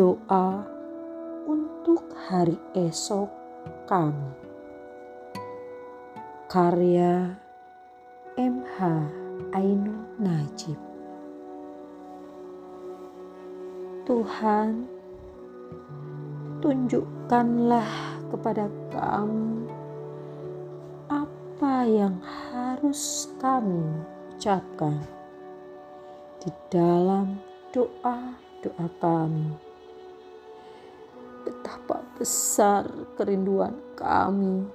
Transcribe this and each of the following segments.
doa untuk hari esok kami. Karya MH Ainun Najib Tuhan, tunjukkanlah kepada kami apa yang harus kami ucapkan di dalam doa-doa kami. Betapa besar kerinduan kami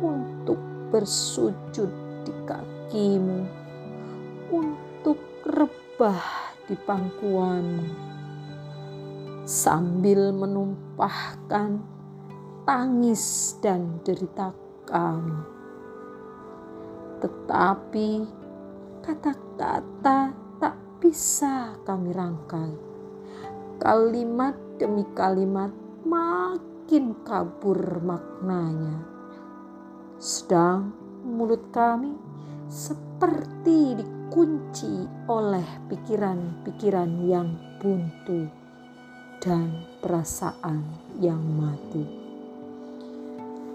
untuk bersujud di kakimu, untuk rebah di pangkuanmu, sambil menumpahkan tangis dan derita kami tetapi kata-kata tak bisa kami rangkai. Kalimat demi kalimat makin kabur maknanya. Sedang mulut kami seperti dikunci oleh pikiran-pikiran yang buntu dan perasaan yang mati.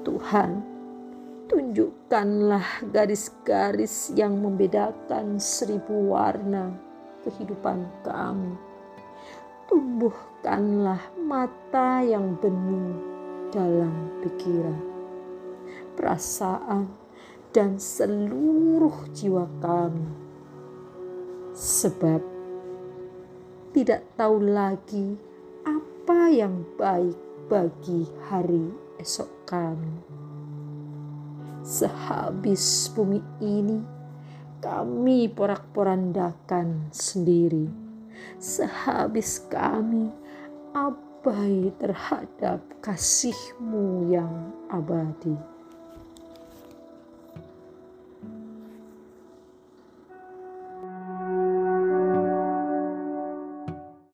Tuhan, Tunjukkanlah garis-garis yang membedakan seribu warna kehidupan kami. Tumbuhkanlah mata yang bening dalam pikiran, perasaan, dan seluruh jiwa kami. Sebab tidak tahu lagi apa yang baik bagi hari esok kami sehabis bumi ini kami porak-porandakan sendiri. Sehabis kami abai terhadap kasihmu yang abadi.